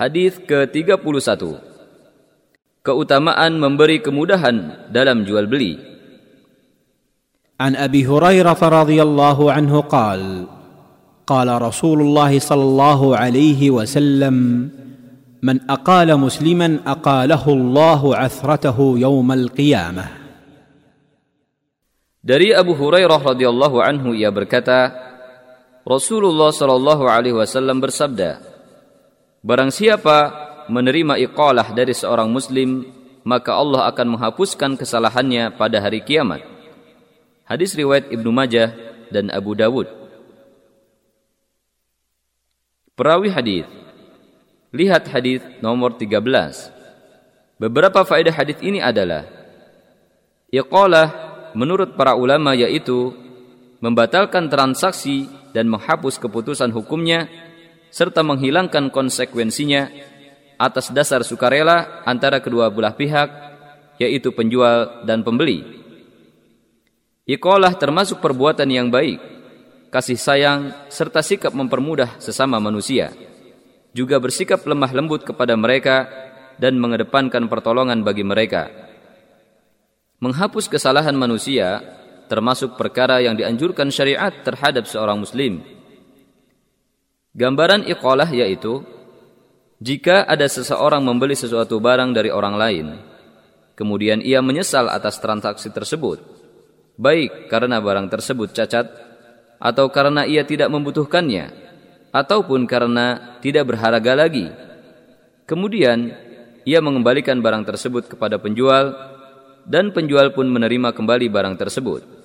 Hadis ke-31. Keutamaan memberi kemudahan dalam jual beli. عن ابي هريره رضي الله عنه قال قال رسول الله صلى الله عليه وسلم من اقال مسلما اقاله الله عثرته يوم القيامه Dari Abu Hurairah radhiyallahu anhu ia berkata, Rasulullah shallallahu alaihi wasallam bersabda, Barang siapa menerima iqalah dari seorang muslim, maka Allah akan menghapuskan kesalahannya pada hari kiamat. Hadis riwayat Ibnu Majah dan Abu Dawud. Perawi hadis. Lihat hadis nomor 13. Beberapa faedah hadis ini adalah iqalah menurut para ulama yaitu membatalkan transaksi dan menghapus keputusan hukumnya serta menghilangkan konsekuensinya atas dasar sukarela antara kedua belah pihak yaitu penjual dan pembeli. Ikolah termasuk perbuatan yang baik, kasih sayang, serta sikap mempermudah sesama manusia. Juga bersikap lemah lembut kepada mereka dan mengedepankan pertolongan bagi mereka. Menghapus kesalahan manusia termasuk perkara yang dianjurkan syariat terhadap seorang muslim. Gambaran iqalah yaitu jika ada seseorang membeli sesuatu barang dari orang lain, kemudian ia menyesal atas transaksi tersebut, baik karena barang tersebut cacat atau karena ia tidak membutuhkannya ataupun karena tidak berharga lagi. Kemudian ia mengembalikan barang tersebut kepada penjual dan penjual pun menerima kembali barang tersebut.